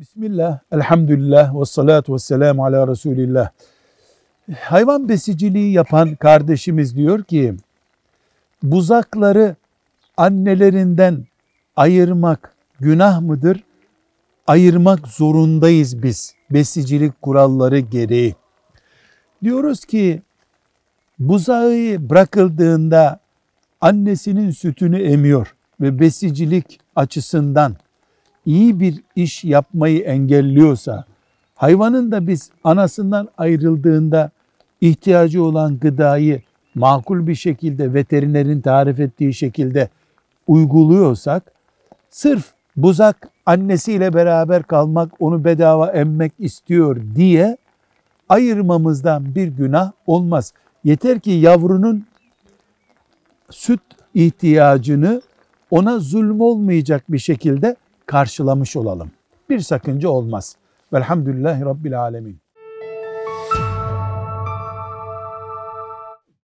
Bismillah, elhamdülillah ve salatu ve selamu ala Resulillah. Hayvan besiciliği yapan kardeşimiz diyor ki, buzakları annelerinden ayırmak günah mıdır? Ayırmak zorundayız biz besicilik kuralları gereği. Diyoruz ki buzağı bırakıldığında annesinin sütünü emiyor ve besicilik açısından iyi bir iş yapmayı engelliyorsa, hayvanın da biz anasından ayrıldığında ihtiyacı olan gıdayı makul bir şekilde veterinerin tarif ettiği şekilde uyguluyorsak, sırf buzak annesiyle beraber kalmak, onu bedava emmek istiyor diye ayırmamızdan bir günah olmaz. Yeter ki yavrunun süt ihtiyacını ona zulm olmayacak bir şekilde karşılamış olalım. Bir sakınca olmaz. Velhamdülillahi Rabbil Alemin.